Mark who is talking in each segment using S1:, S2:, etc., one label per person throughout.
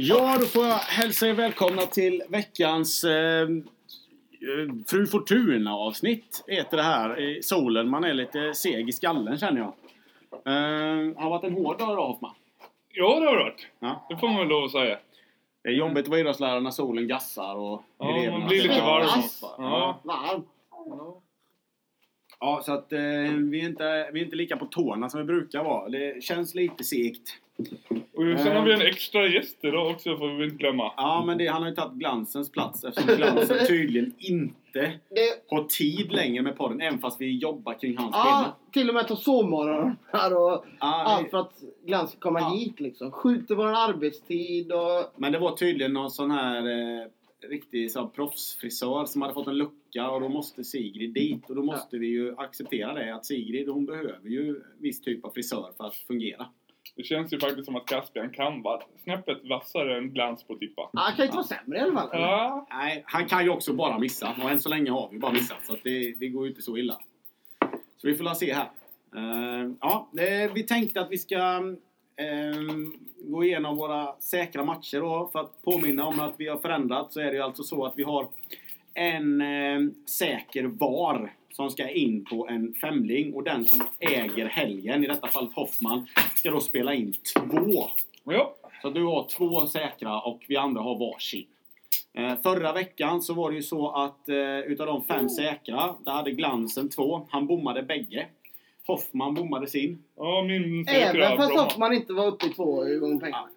S1: Ja, då får jag hälsa er välkomna till veckans eh, eh, Fru Fortuna-avsnitt. Heter det här i solen. Man är lite seg i skallen känner jag. Eh, har varit en hård dag idag Hoffman.
S2: Ja, det har det varit.
S1: Ja.
S2: Det får man väl lov att säga.
S1: Det är jobbigt att vara idrottslärare när solen gassar och
S2: Ja,
S1: eleverna
S2: man blir lite varm.
S1: Ja.
S2: Ja.
S3: Varm.
S1: Ja, så att eh, vi, är inte, vi är inte lika på tårna som vi brukar vara. Det känns lite segt.
S2: Och sen har vi en extra gäst idag också, får vi inte glömma.
S1: Ja, men det, han har ju tagit glansens plats eftersom glansen tydligen inte
S3: Det,
S1: har tid längre med podden, även fast vi jobbar kring hans
S3: ja,
S1: skillnad.
S3: till och med ta sovmorgnar och
S1: Ja,
S3: allt
S1: det,
S3: för att Glans ska komma
S1: Ja.
S3: hit liksom. Skjuter vår arbetstid och...
S1: men det var tydligen någon sån här eh, riktig så här, proffsfrisör som hade fått en lucka och då måste Sigrid dit. Och då måste vi ju acceptera det att Sigrid hon behöver ju viss typ av frisör för att fungera.
S2: Det känns ju faktiskt som att Caspian kan vara snäppet vassare än glans på tippa.
S3: Ja, kan inte vara sämre i alla fall.
S2: Ja,
S1: Nej, han kan ju också bara missa. Och än så länge har vi bara missat. Så att det, det går ju inte så illa. Så vi får la se här. Eh, ja, det, vi tänkte att vi ska eh, gå igenom våra säkra matcher då. För att påminna om att vi har förändrat så är det ju alltså så att vi har en eh, säker VAR som ska in på en femling. Och den som äger helgen, i detta fallet Hoffman, ska då spela in två.
S2: ja.
S1: Så du har två säkra och vi andra har varsin. Eh, förra veckan så var det ju så att eh, utav de fem säkra, där hade Glansen två. Han bommade bägge. Hoffman bommade sin.
S2: ja min säkra
S3: Även fast. Hoffman inte var uppe i två gånger pengarna.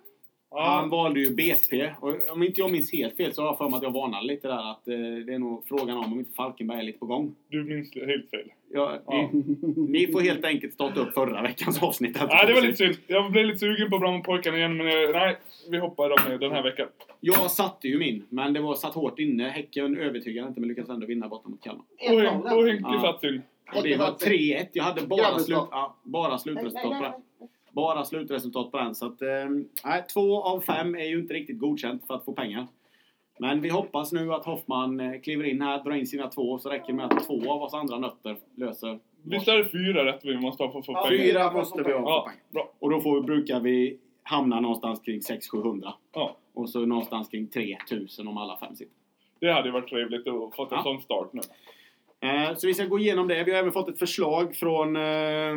S1: Han
S2: Ja,
S1: valde ju BP. Och om inte jag minns helt fel så har jag för mig att jag varnade lite där att eh, det är nog frågan om om inte Falkenberg är lite på gång.
S2: du minns helt fel.
S1: Ja,
S2: Ja.
S1: ni, ni får helt enkelt starta upp förra veckans avsnitt.
S2: Nej, det var lite synd. Jag blev lite sugen på Brommapojkarna igen, men eh, nej. Vi hoppar dem den här veckan.
S1: Jag satte ju min, men det var satt hårt inne. Häcken övertygade inte men lyckades ändå vinna borta mot Kalmar.
S2: Och, Henke
S1: Ja.
S2: satt sin.
S1: Och det var 3-1. Jag hade bara, slut, ja, bara slutresultat på den. Bara slutresultat på den. Så att, eh, två av fem är ju inte riktigt godkänt för att få pengar. Men vi hoppas nu att Hoffman eh, kliver in här, drar in sina två, så räcker det med att två av oss andra nötter löser.
S2: Visst är det fyra rätt vi måste ha för att få
S3: Ja,
S2: pengar?
S1: Fyra måste vi ha för
S2: Ja,
S1: pengar.
S2: bra.
S1: Och då får vi, brukar vi hamna någonstans kring 600-700.
S2: Ja.
S1: Och så någonstans kring 3000 om alla fem sitter.
S2: Det hade ju varit trevligt att få en
S1: Ja.
S2: sån start nu.
S1: Eh, så vi ska gå igenom det. Vi har även fått ett förslag från eh,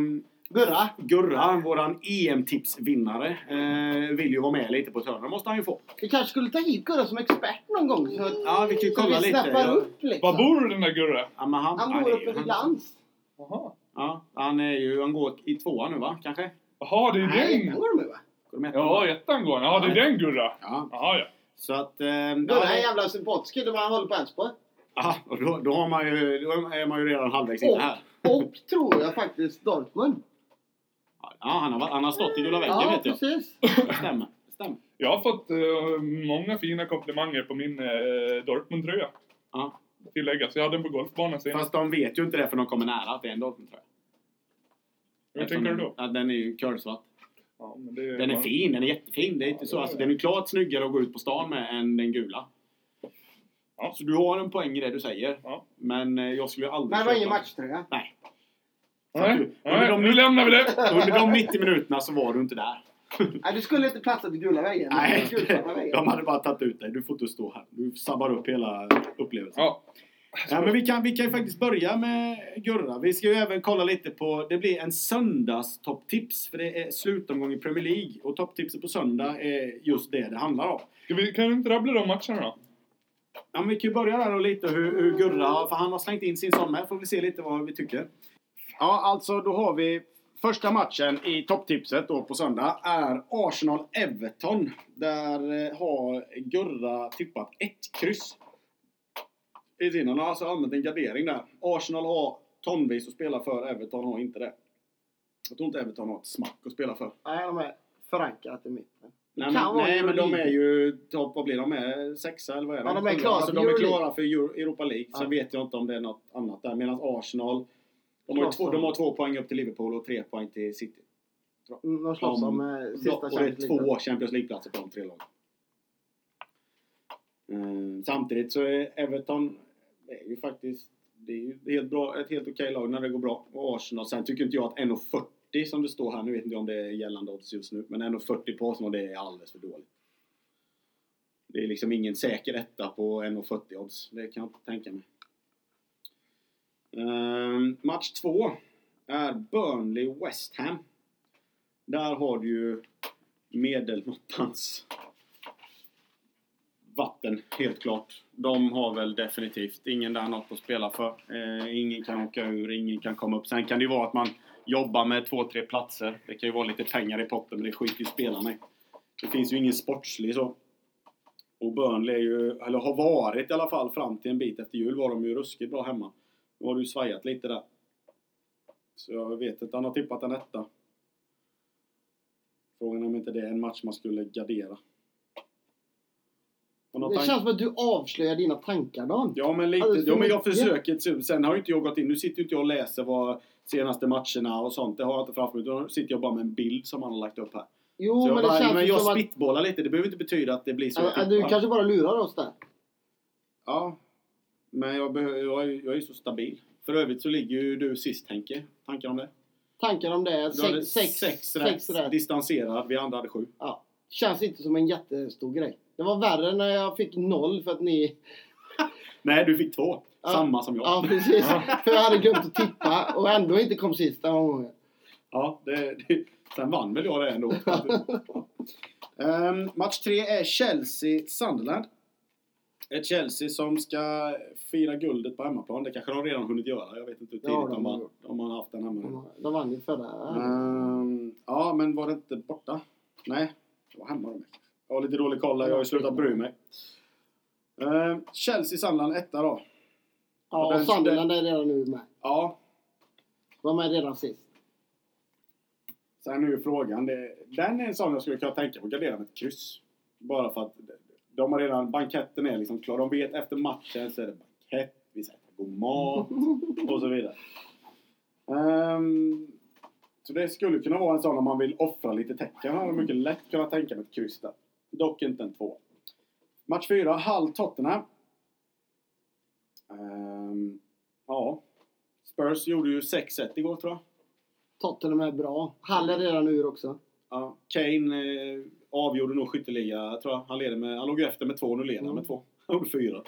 S3: Gurra.
S1: Gurra, våran EM-tipsvinnare, eh, vill ju vara med lite på ett hörn. Det måste han ju få.
S3: Vi kanske skulle ta hit Gurra som expert någon gång. Så, att-
S1: Ja, vi kan ju
S3: så
S1: kolla
S3: vi
S1: lite.
S3: snappar
S1: Jag-
S3: upp liksom.
S2: Var bor den där Gurra?
S1: Ja, men han,
S3: Han
S1: är
S3: bor
S1: ju-
S3: uppe vid
S1: han-
S3: Glans.
S2: Jaha.
S1: Ja, han är ju, han går i tvåan nu va? Kanske?
S2: Jaha, det är
S3: Nej,
S2: den.
S3: han går med va?
S1: Går de ettan?
S2: Ja, ettan går den. Ja, det är den Gurra.
S1: Ja,
S2: Jaha, ja.
S1: så att... Eh,
S3: Gurra är en
S1: ja,
S3: jävla sympatisk kille, men han håller på Elfsborg.
S1: ja, och då, då, har man ju, då är man ju redan halvvägs in
S3: Och,
S1: här.
S3: och tror jag faktiskt Dortmund.
S1: Ja, han har, han har stått i gula väggen
S3: Ja,
S1: vet jag.
S3: precis.
S1: Stämmer. stämmer.
S2: Jag har fått eh, många fina komplimanger på min uh, Dortmund-tröja.
S1: Ja.
S2: Tilläggas. Jag hade den på golfbanan senast.
S1: Fast de vet ju inte det för de kommer nära att det är en Dortmund-tröja.
S2: Hur tänker du då?
S1: Ja, den är ju curlsvart.
S2: Ja,
S1: Den är fin, den är jättefin. Det är inte så, alltså, den är klart snyggare att gå ut på stan med än den gula.
S2: Ja.
S1: Så du har en poäng i det du säger.
S2: Ja.
S1: Men eh, jag skulle aldrig
S3: Men det var ingen matchtröja.
S1: Nej.
S2: Nej,
S1: Under
S2: nej,
S1: de-
S2: nu lämnar vi det.
S1: Under de 90 minuterna så var du inte där.
S3: Nej, du skulle inte platsa till gula väggen.
S1: Nej,
S3: väggen.
S1: de hade bara tagit ut dig. Du får inte stå här. Du sabbar upp hela upplevelsen.
S2: Ja.
S1: Ja, men vi kan, vi kan ju faktiskt börja med Gurra. Vi ska ju även kolla lite på... Det blir en söndags topptips. För det är slutomgång i Premier League. Och topptipset på söndag är just det det handlar om.
S2: Ska vi, kan du inte rabbla de matcherna då?
S1: Ja, men vi kan ju börja där och lite hur, hur Gurra. För han har slängt in sin sån med. Får vi se lite vad vi tycker. Ja, alltså då har vi... Första matchen i topptipset då på söndag är Arsenal-Everton. Där eh, har Gurra tippat ett kryss. I sin. Han har alltså använt en gardering där. Arsenal har tonvis att spela för, Everton har inte det. Jag tror inte Everton har ett smack att spela för.
S3: Nej, de är förankrat i mitten.
S1: Nej, men, nej men de är ju topp, vad blir de? Är sexa eller vad är de?
S3: Ja, de är klara
S1: alltså,
S3: för
S1: de är klara för Euro- Europa League. Sen
S3: Ja.
S1: vet jag inte om det är något annat där. Medan Arsenal, de har, två, de har två poäng upp till Liverpool och tre poäng till City.
S3: Mm, De slåss
S1: Om-
S3: om eh, sista
S1: och det är två Champions League-platser på de tre lagen. Eh, samtidigt så är Everton är ju faktiskt det är ju helt bra, ett helt okej lag när det går bra. Och Arsenal, sen tycker inte jag att 1,40 som det står här, nu vet inte jag om det är gällande odds just nu, men 1,40 på Arsenal det är alldeles för dåligt. Det är liksom ingen säker etta på 1,40 odds. Det kan jag inte tänka mig. Ehm, match två är Burnley-West Ham. Där har du ju medelmåttans vatten, helt klart. De har väl definitivt ingen där något att spela för. Eh, ingen kan åka ur, ingen kan komma upp. Sen kan det ju vara att man jobbar med två, tre platser. Det kan ju vara lite pengar i potten, men det skiter ju spelarna i. Det finns ju ingen sportslig så. Och Burnley är ju, eller har varit i alla fall fram till en bit efter jul var de ju ruskigt bra hemma. Nu har du svajat lite där. Så jag vet att han har tippat en etta. Frågan är om inte det är en match man skulle gardera.
S3: Det känns som att du avslöjar dina tankar Dan.
S1: Ja men lite.
S3: För
S1: Ja, men jag försöker. Sen har ju inte jag gått in. Nu sitter ju inte jag och läser vad senaste matcherna och sånt. Det har jag inte framför mig. Nu sitter jag bara med en bild som han har lagt upp här.
S3: Jo,
S1: Så jag,
S3: men det
S1: bara,
S3: känns
S1: men jag
S3: som att...
S1: spitbollar lite. Det behöver inte betyda att det blir så. jag
S3: Äh, Du kanske bara lurar oss där.
S1: Ja. Men jag, jag, är, jag är så stabil. För övrigt så ligger ju du sist Henke. Tankar om det?
S3: Tankar om det?
S1: Du
S3: Sex, sex,
S1: sex,
S3: sex
S1: rätt.
S3: rätt.
S1: Distanserad. Vi andra hade sju.
S3: Ja. Känns inte som en jättestor grej. Det var värre när jag fick noll för att ni...
S1: Nej, du fick två.
S3: Ja.
S1: Samma som jag.
S3: Ja, precis. för jag hade glömt att tippa och ändå inte kom sist den gången.
S1: Ja, det, det, sen vann väl jag det ändå. Ehm, match tre är Chelsea-Sunderland. Ett Chelsea som ska fira guldet på hemmaplan. Det kanske de redan hunnit göra. Jag vet inte hur tidigt
S3: Ja,
S1: de,
S3: har gjort.
S1: de har haft den hemma.
S3: De- vann ju förra...
S1: Ehm, ja, men var det inte borta? Nej, det var hemma de. Jag har lite dålig koll. Jag har ju slutat bry mig. Ehm, Chelsea-Sunderland etta då.
S3: Ja,
S1: den-
S3: och Sunderland är redan nu med.
S1: Ja,
S3: De är redan sist.
S1: Sen är ju frågan, det, den är en sån jag skulle kunna tänka på att gardera med ett kryss. Bara för att de har redan, banketten är liksom klar. De vet efter matchen så är det bankett, vi ska äta god mat och så vidare. Ehm, så det skulle kunna vara en sån om man vill offra lite tecken. Hade mycket lätt kunnat tänka mig ett kryss där. Dock inte en två. Match fyra, Hull Tottenham. Ehm, ja. Spurs gjorde ju 6-1 igår tror jag.
S3: Tottenham är bra. Hall är redan ur också.
S1: Ja, Kane eh, avgjorde nog skytteliga, tror jag. Han, leder med, han låg ju efter med två, nu leder han
S3: Mm.
S1: med två. Han gjorde fyra.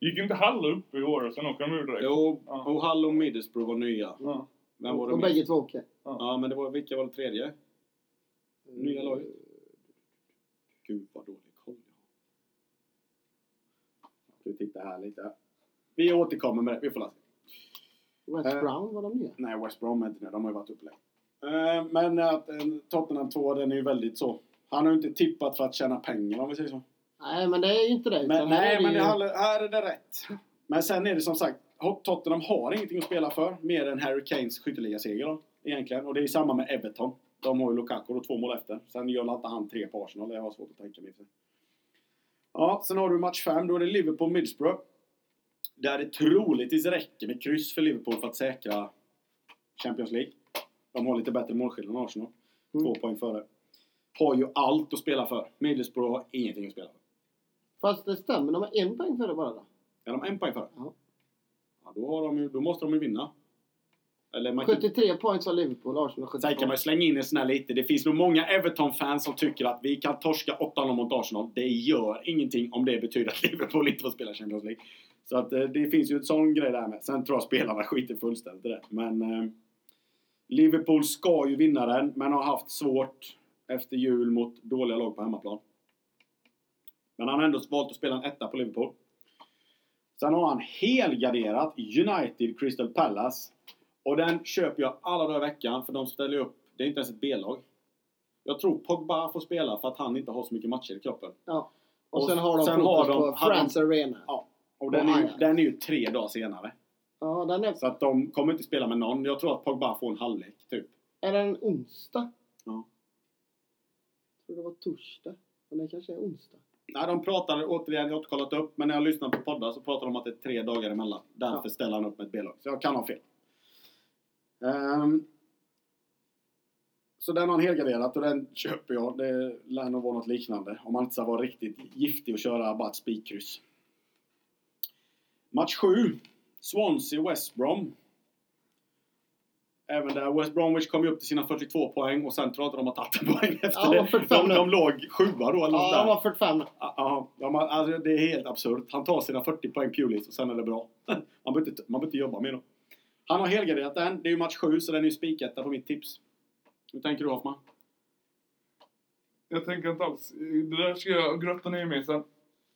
S2: Gick inte Hall upp i år och sen åker de ur direkt?
S1: Jo,
S2: Ja.
S1: och Hull och Middlesbrough var nya.
S2: Ja.
S1: Vem var det
S3: och bägge två åker.
S1: Ja, men det var, vilka var det tredje? Nya laget? Gud vad dålig koll jag har. Ska vi titta här lite. Vi återkommer med det, vi får läsa.
S3: West
S1: Eh.
S3: Brown var de nya.
S1: Nej, West Brom är inte det. De har ju varit uppe länge. Eh, Men att eh, Tottenham 2, den är ju väldigt så. Han har ju inte tippat för att tjäna pengar om vi säger så.
S3: Nej, men det är ju inte det.
S1: Men, nej, men
S3: ju-
S1: det, här, är det rätt. Men sen är det som sagt, Tottenham har ingenting att spela för. Mer än Harry Kanes skytteligaseger egentligen. Och det är samma med Everton. De har ju Lukaku och två mål efter. Sen gör inte han tre på Arsenal. Det har jag svårt att tänka mig. Ja, sen har du match fem. Då är det Liverpool-Middlesbrough. Där det troligtvis räcker med kryss för Liverpool för att säkra Champions League. De har lite bättre målskillnad än Arsenal. Två
S3: Mm.
S1: poäng före. Har ju allt att spela för. Middlesbrough har ingenting att spela för.
S3: Fast det stämmer, de har en poäng före bara då.
S1: Är de en poäng före?
S3: Ja.
S1: Ja, då, har de ju, då måste de ju vinna. Eller man kan,
S3: 73 poäng sa Liverpool, Arsenal 72.
S1: sen kan man ju slänga in en sån här lite. Det finns nog många Everton-fans som tycker att vi kan torska 8-0 mot Arsenal. Det gör ingenting om det betyder att Liverpool inte får spela Champions League. Så att eh, det finns ju en sån grej där med. Sen tror jag spelarna skiter fullständigt i det. Men eh, Liverpool ska ju vinna den, men har haft svårt efter jul mot dåliga lag på hemmaplan. Men han har ändå valt att spela en etta på Liverpool. Sen har han helgarderat United Crystal Palace. Och den köper jag alla dagar i veckan för de ställer upp. Det är inte ens ett B-lag. Jag tror Pogba får spela för att han inte har så mycket matcher i kroppen.
S3: Ja. Och,
S1: Och
S3: sen har de
S1: sen har de-
S3: på
S1: har de-
S3: Arena.
S1: Ja. Och
S3: Och
S1: den är, ju, den är ju tre dagar senare.
S3: Ja, den är...
S1: Så att de kommer inte spela med någon. Jag tror att Pogba får en halvlek, typ.
S3: Är den onsdag?
S1: Ja.
S3: Tror det var torsdag. Men det kanske är onsdag.
S1: Nej, de pratar återigen, jag har inte kollat upp, men när jag lyssnar på poddar så pratar de om att det är tre dagar emellan. Därför
S3: Ja.
S1: ställer han upp med ett B-lag. Så jag kan ha fel. Ehm, så den har han helgarderat och den köper jag. Det lär nog vara något liknande. Om man inte ska vara riktigt giftig och köra bara ett spikkryss. Match 7. Swansea West Brom. Även där. West Bromwich kom ju upp till sina 42 poäng och sen tror jag inte de har tagit en poäng efter
S3: Ja, de
S1: det.
S3: 45
S1: De, de låg sjua då eller
S3: Ja, han var 45.
S1: Ja, man- alltså, det är helt absurt. Han tar sina 40 poäng Pulis och sen är det bra. Man behöver inte, man inte jobba med dem. Han har helgarderat den. Det är ju match 7 så den är ju spiketta på mitt tips. Hur tänker du Hoffman?
S2: Jag tänker inte alls. Det där ska jag grotta ner mig sen.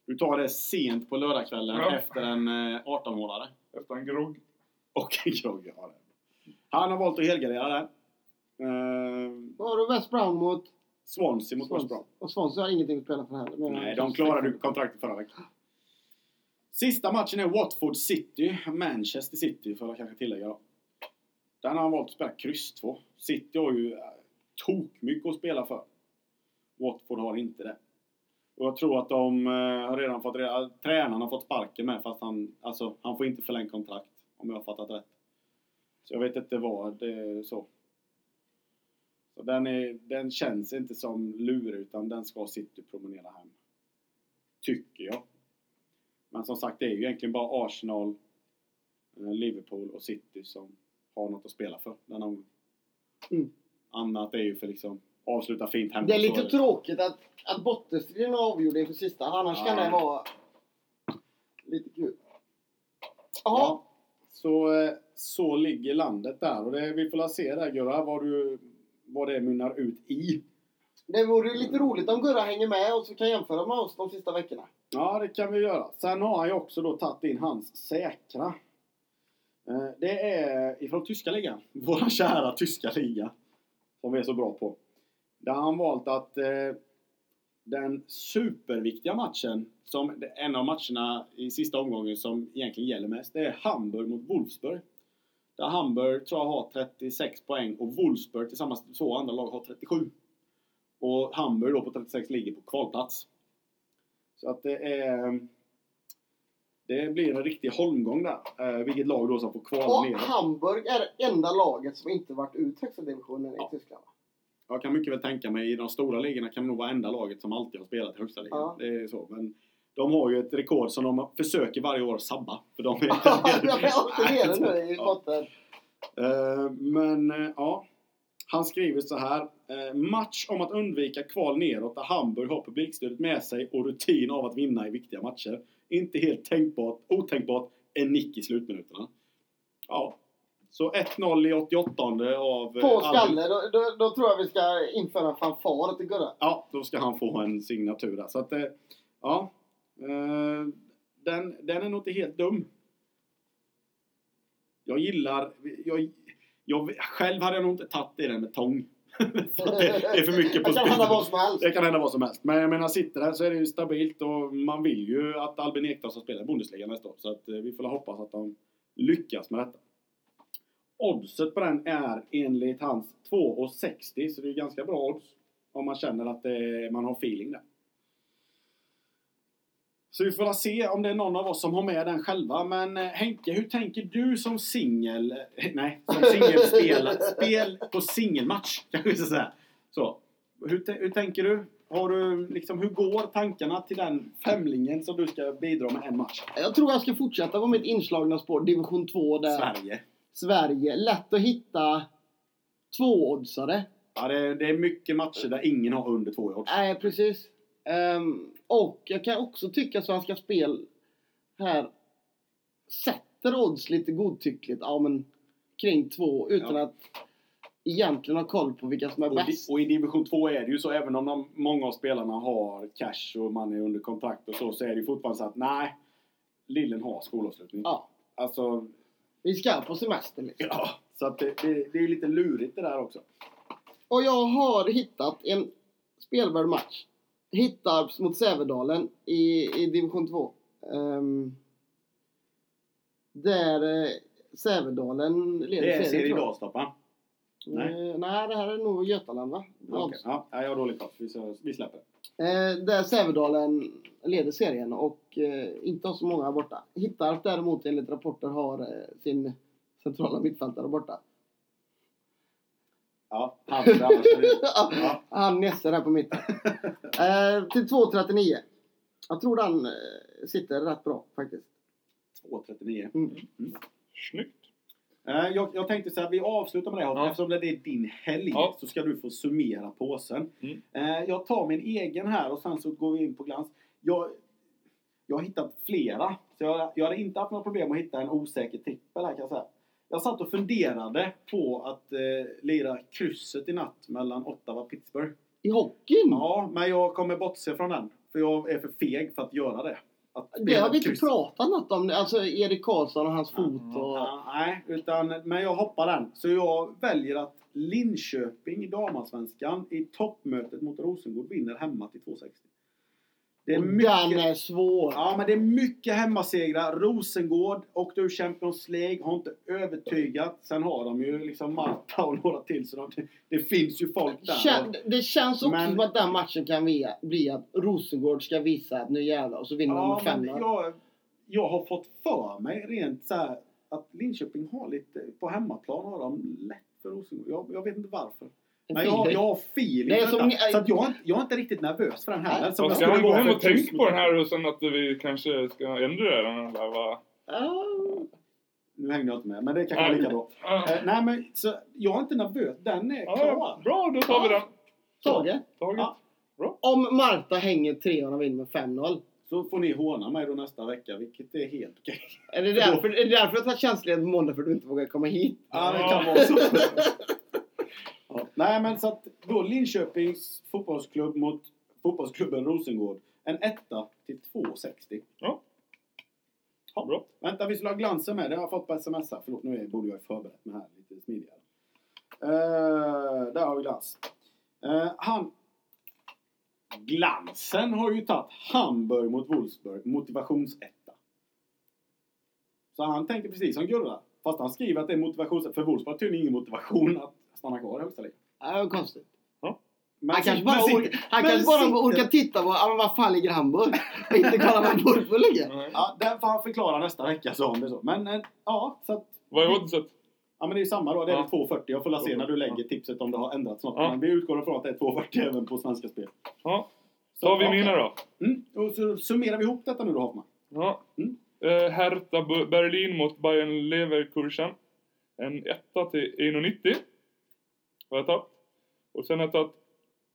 S1: Du tar det sent på lördagskvällen
S2: Ja.
S1: efter en eh, 18-målare.
S2: Efter en grogg.
S1: Och en grogg. Ja, det. Han har valt att helgardera. Eh,
S3: Då har du West Brown mot
S1: Swansea mot West. Brom.
S3: Och Swansea har ingenting att spela för heller. Men
S1: Nej, de klarade ju kontraktet förra veckan. Sista matchen är Watford City. Manchester City får jag kanske tillägga då. Den har han valt att spela kryss 2. City har ju eh, tok mycket att spela för. Watford har inte det. Och jag tror att de eh, har redan fått reda, tränaren har fått sparken med fast han, alltså, han får inte förlängt kontrakt. Om jag har fattat rätt. Så jag vet inte vad det är så. Så den, är, den känns inte som lurig utan den ska City promenera hem. Tycker jag. Men som sagt det är ju egentligen bara Arsenal, eh, Liverpool och City som har något att spela för den omgången.
S3: Mm.
S1: Annat är ju för liksom avsluta fint hemma.
S3: Det är lite tråkigt att, att bottenstriden är avgjord inför sista. Annars
S1: Ja.
S3: kan det vara lite kul. Jaha.
S1: Ja, så, eh, så ligger landet där. Och det, vi får se där Gurra, vad, du, vad det mynnar ut i.
S3: Det vore lite roligt om Gurra hänger med och så kan jämföra med oss de sista veckorna.
S1: Ja, det kan vi göra. Sen har han ju också då tagit in hans säkra. Eh, Det är ifrån tyska ligan. Vår kära tyska liga. Som vi är så bra på. Där har han valt att eh, den superviktiga matchen, som en av matcherna i sista omgången som egentligen gäller mest, det är Hamburg mot Wolfsburg. Där Hamburg tror jag har 36 poäng och Wolfsburg tillsammans med två andra lag har 37. Och Hamburg då på 36 ligger på kvalplats. Så att det är... Det blir en riktig holmgång där. Eh, vilket lag då som får kvala
S3: Och
S1: ner.
S3: Hamburg är det enda laget som inte varit ut högsta divisionen
S1: Ja.
S3: i Tyskland.
S1: Jag kan mycket väl tänka mig i de stora ligorna kan det nog vara enda laget som alltid har spelat i högsta ligan.
S3: Ja.
S1: Det är så. Men de har ju ett rekord som de försöker varje år sabba. För de är
S3: Jag är alltid nere nu i botten.
S1: Eh, Men eh, ja. Han skriver så här. eh, Match om att undvika kval neråt där Hamburg har publikstödet med sig och rutin av att vinna i viktiga matcher. Inte helt tänkbart, otänkbart en nick i slutminuterna. Ja. Så 1-0 i 88 av... eh,
S3: På skalle, då, då, då tror jag vi ska införa en fanfar till Gurra.
S1: Ja, då ska han få en signatur där. Så att, eh, ja. Eh, Den, den är nog inte helt dum. Jag gillar... Jag, jag, själv hade jag nog inte tagit i den med tång. Det, det är för mycket på
S3: Det kan hända vad som helst.
S1: Det kan hända vad som helst. Men jag menar, sitter där så är det ju stabilt och man vill ju att Albin Ekdal ska spela i Bundesliga nästa år. Så att vi får hoppas att de lyckas med detta. Oddset på den är enligt hans 2,60 så det är ganska bra odds. Om man känner att det, man har feeling där. Så vi får väl se om det är någon av oss som har med den själva. Men eh, Henke, hur tänker du som singel... eh, Nej, som singelspel. spel på singelmatch, kanske vi ska säga. Så. Hur, hur tänker du? Har du liksom, hur går tankarna till den femlingen som du ska bidra med en match?
S3: Jag tror jag ska fortsätta på mitt inslagna spår, division 2 där.
S1: Sverige.
S3: Sverige. Lätt att hitta tvåoddsare.
S1: Ja, det, är- det är mycket matcher där ingen har under två odds.
S3: Nej, precis. Ehm, och jag kan också tycka att Svenska Spel här sätter odds lite godtyckligt. Ja, men kring två utan
S1: Ja.
S3: att egentligen ha koll på vilka som är
S1: Och, di-
S3: bäst.
S1: och i division 2 är det ju så, även om de, många av spelarna har cash och man är under kontrakt och så, så är det ju fortfarande så att nej, Lillen har skolavslutning.
S3: Ja,
S1: Alltså,
S3: vi ska på semester liksom.
S1: ja. Så att det, det, det är lite lurigt det där också.
S3: Och jag har hittat en spelvärd match. Hittarps mot Sävedalen i, i division 2. Um, där eh, Sävedalen leder
S1: Det är
S3: serien,
S1: Serie
S3: tror jag.
S1: Nej.
S3: Eh, nej, det här är nog Götaland va?
S1: Okej. Ja, jag har dålig koll. Vi, vi släpper.
S3: Eh, där Sävedalen leder serien och eh, inte har så många borta. Hittarp däremot enligt rapporter har eh, sin centrala mittfältare borta.
S1: Ja, han ja.
S3: Han nässer här på mitten. eh, till 2.39. Jag tror den eh, sitter rätt bra faktiskt.
S1: 2.39.
S3: Mm.
S2: Snyggt.
S1: Eh, Jag, jag tänkte så här, vi avslutar med det.
S2: Ja.
S1: Eftersom det är din helg
S2: Ja.
S1: så ska du få summera påsen.
S2: Mm.
S1: Eh, Jag tar min egen här och sen så går vi in på glans. Jag, jag har hittat flera. Så jag, jag hade inte haft några problem att hitta en osäker trippel här kan jag säga. Jag satt och funderade på att eh, lira krysset i natt mellan Ottawa och Pittsburgh.
S3: I hockeyn?
S1: Ja, men jag kommer bortse från den. För jag är för feg för att göra det. Att
S3: Det har vi inte
S1: kryss.
S3: pratat något om. Alltså Erik Karlsson och hans fot och...
S1: Ja, nej, utan, men jag hoppar den. Så jag väljer att Linköping i damallsvenskan i toppmötet mot Rosengård vinner hemma till 2,60. Det är
S3: och Den
S1: mycket,
S3: är svår.
S1: ja, men det är mycket hemmasegrar. Rosengård åkte ur Champions League, har inte övertygat. Sen har de ju liksom Malta och några till. Så de, det finns ju folk där.
S3: Kän, det känns också
S1: Men-
S3: som att den matchen kan bli, att Rosengård ska visa att nu jävlar och så vinner de
S1: Ja,
S3: med
S1: men
S3: 5
S1: jag, jag har fått för mig rent så här att Linköping har lite, på hemmaplan har de lätt för Rosengård. Jag, jag vet inte varför. Men jag, har- jag har feeling
S3: Det är som
S1: detta. Så att jag, är inte- jag är inte riktigt nervös för den.
S3: Nej.
S1: Som jag
S2: Ska gå hem och tänka
S1: kryss
S2: på den här och sen att vi kanske ska ändra den? Eller vad?
S3: Ja.
S1: Nu hängde jag inte med, men det kanske var lika bra.
S2: Ja.
S1: Eh, nej men så, jag är inte nervös. Den är klar.
S2: bra, då tar vi den.
S3: Tage,
S2: Taget.
S1: Ja.
S3: om Marta hänger trean och vinner med 5-0.
S1: Så får ni håna mig då nästa vecka, vilket är helt okej.
S3: Är det därför, är det därför har tagit tjänstledigt på måndag för att du inte vågar komma hit?
S1: Ja, det kan vara så. ja. Nej, men så att då Linköpings fotbollsklubb mot fotbollsklubben Rosengård. En etta till 2,60.
S2: Ja.
S1: Ja.
S2: Bra.
S1: Vänta, vi skulle ha glansen med. Det har jag fått på sms här. Förlåt, nu är, borde jag förberett mig här lite smidigare. Uh, där har vi glans. Eh, han... Glansen har ju tagit Hamburg mot Wolfsburg. Motivationsetta. Så han tänker precis som Gurra. Fast han skriver att det är motivation. För Wolfsburg har tydligen ingen motivation att stanna kvar i högsta ligan.
S3: Ja, det var konstigt.
S1: Men
S3: Han kanske bara,
S1: men sitt-
S3: orkar, han kanske bara
S1: sitter-
S3: orkar titta på men var fan ligger Hamburg? Och inte kolla var Wolfsburg ligger.
S1: Ja, den får han förklara nästa vecka så om det är så. Men eh, ja, så att,
S2: Vad är oddset?
S1: Ja men det är samma då. Det är
S2: Ja.
S1: väl 2,40. Jag får se när du lägger tipset om det har ändrats något.
S2: Ja.
S1: Men vi utgår ifrån att det är 2,40 även på Svenska Spel.
S2: Ja. Så har vi
S1: okej.
S2: mina då.
S1: Mm. Och så summerar vi ihop detta nu då Hoffman.
S2: Ja.
S1: Mm.
S2: Eh, Hertha Berlin mot Bayern Leverkusen. En etta till 1,90. Har jag tagit. Och sen har jag tagit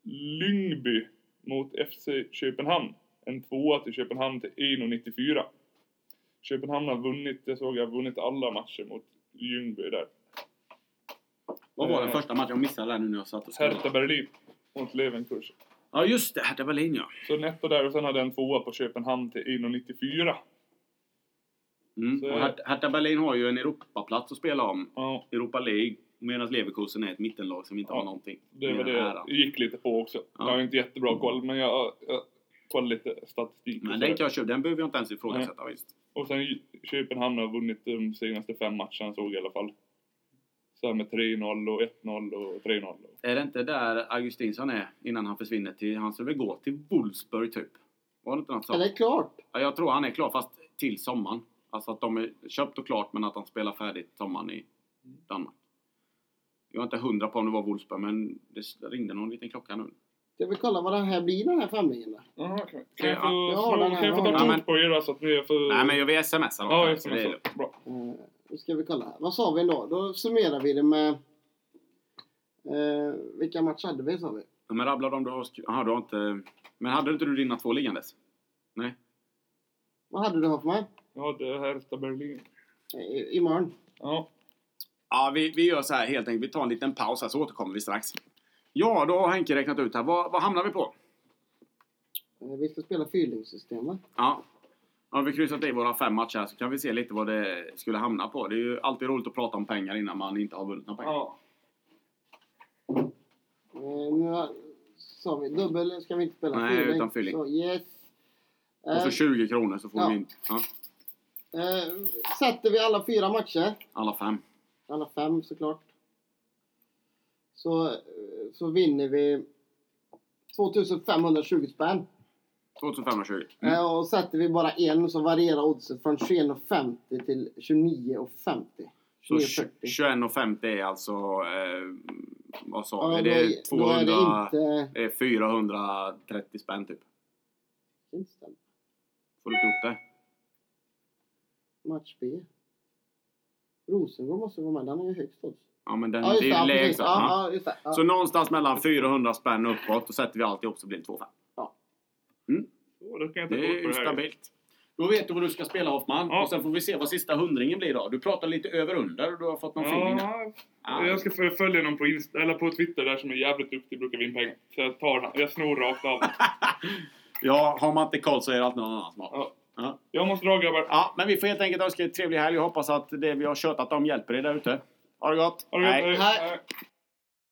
S2: Lyngby mot FC Köpenhamn. En tvåa till Köpenhamn till 1,94. Köpenhamn har vunnit, det såg jag, vunnit alla matcher mot Ljungby där.
S1: Vad var den
S2: Eh,
S1: första matchen? Jag missade den nu när jag satt och skrev.
S2: Hertha Berlin mot Leverkusen.
S1: Ja just det, Hertha Berlin ja.
S2: Så en etta där och sen hade jag en tvåa på Köpenhamn till 1,94.
S1: Mm.
S2: Så-
S1: Och Her- Hertha Berlin har ju en Europaplats att spela om.
S2: Ja,
S1: Europa League. Medan Leverkusen är ett mittenlag som inte
S2: Ja,
S1: har någonting.
S2: det var det
S1: äran.
S2: jag gick lite på också. Jag har inte jättebra koll, men jag, jag kollade lite statistik.
S1: Men den kan jag köpa. Den behöver jag inte ens ifrågasätta visst.
S2: Och sen Köpenhamn har vunnit de senaste fem matcherna såg jag i alla fall. Så här med 3-0 och 1-0 och 3-0.
S1: Är det inte där Augustinsson är innan han försvinner till... Han skulle väl gå till Wolfsburg typ? Var det inte något sånt?
S3: Eller klart.
S1: Ja, jag tror han är klar fast till sommaren. Alltså att de är köpt och klart men att han spelar färdigt sommaren i Danmark. Jag är inte hundra på om det var Wolfsburg men det ringde någon liten klocka nu.
S3: Ska vi kolla vad den här blir den här femlingen då?
S2: Jaha, kan, kan jag
S1: Ja,
S2: få,
S3: jag här,
S2: jag
S3: jag
S2: ta kort på er så att ni är för...
S1: Nej men jag vill smsa något.
S2: Ja, jag
S1: lugnt.
S2: Bra.
S3: Eh, nu ska vi kolla. här. Vad sa vi då? Då summerar vi det med... Eh, vilka matcher hade vi sa vi?
S1: Ja, Men rabblar de du har skri- Aha, du har inte... Men hade inte du dina två liggandes? Nej?
S3: Vad hade du för mig?
S2: Ja, det är Hertha Berlin.
S3: Eh, imorgon.
S2: Ja.
S1: Ja, vi, vi gör så här helt enkelt. Vi tar en liten paus här så återkommer vi strax. Ja, då har Henke räknat ut här. Vad, vad hamnar vi på?
S3: Eh, vi ska spela fyrlingssystem va?
S1: Ja. Har vi kryssat i våra fem matcher här så kan vi se lite vad det skulle hamna på. Det är ju alltid roligt att prata om pengar innan man inte har vunnit några pengar.
S2: ja.
S3: Eh, nu har, sa vi dubbel, ska vi inte spela
S1: Nej,
S3: fyrling?
S1: utan fyrling.
S3: Så yes.
S1: Och så
S3: Eh,
S1: 20 kronor så får
S3: ja.
S1: vi in ja,
S3: eh, sätter vi alla fyra matcher,
S1: alla fem.
S3: Alla fem såklart. Så, så vinner vi 2520 spänn.
S1: 2520. Mm.
S3: Eh, och sätter vi bara en så varierar oddset från 21,50 till 29,50.
S1: Så
S3: 29,40.
S1: 21,50 är alltså... Eh, vad sa
S3: Ja,
S1: vi?
S3: då
S1: Det är
S3: är-
S1: 200...
S3: Då är det inte...
S1: Det är 430 spänn typ. Får du inte ihop det?
S3: Match B. Rosengård måste vara med. Den är ju högst odds.
S1: Ja, men den,
S3: Ja, just
S1: det är
S3: Ja,
S1: ju lägsta.
S3: Ja,
S1: Ja.
S3: ja. Ja.
S1: Så någonstans mellan 400 spänn uppåt och sätter vi allt ihop så blir det 2
S2: Så, då kan jag ta
S1: Det är stabilt. Då vet du vad du ska spela Hoffman.
S2: Ja.
S1: Och sen får vi se vad sista hundringen blir då. Du pratar lite över under och du har fått någon feeling där.
S2: Ja,
S1: Ja.
S2: jag ska följa någon på, Insta, eller på Twitter där som är jävligt duktig brukar vinna pengar. Så jag tar han. Jag snor rakt av.
S1: Ja, har man inte koll så är det alltid någon annan som har.
S2: Ja.
S1: Ja.
S2: Jag måste dra grabbar.
S1: Ja, men vi får helt enkelt önska er en trevlig helg och hoppas att det vi har tjötat om hjälper er där ute. Ha det gott!
S2: Ha det gott.
S1: Hej.
S3: Hej.
S2: Hej.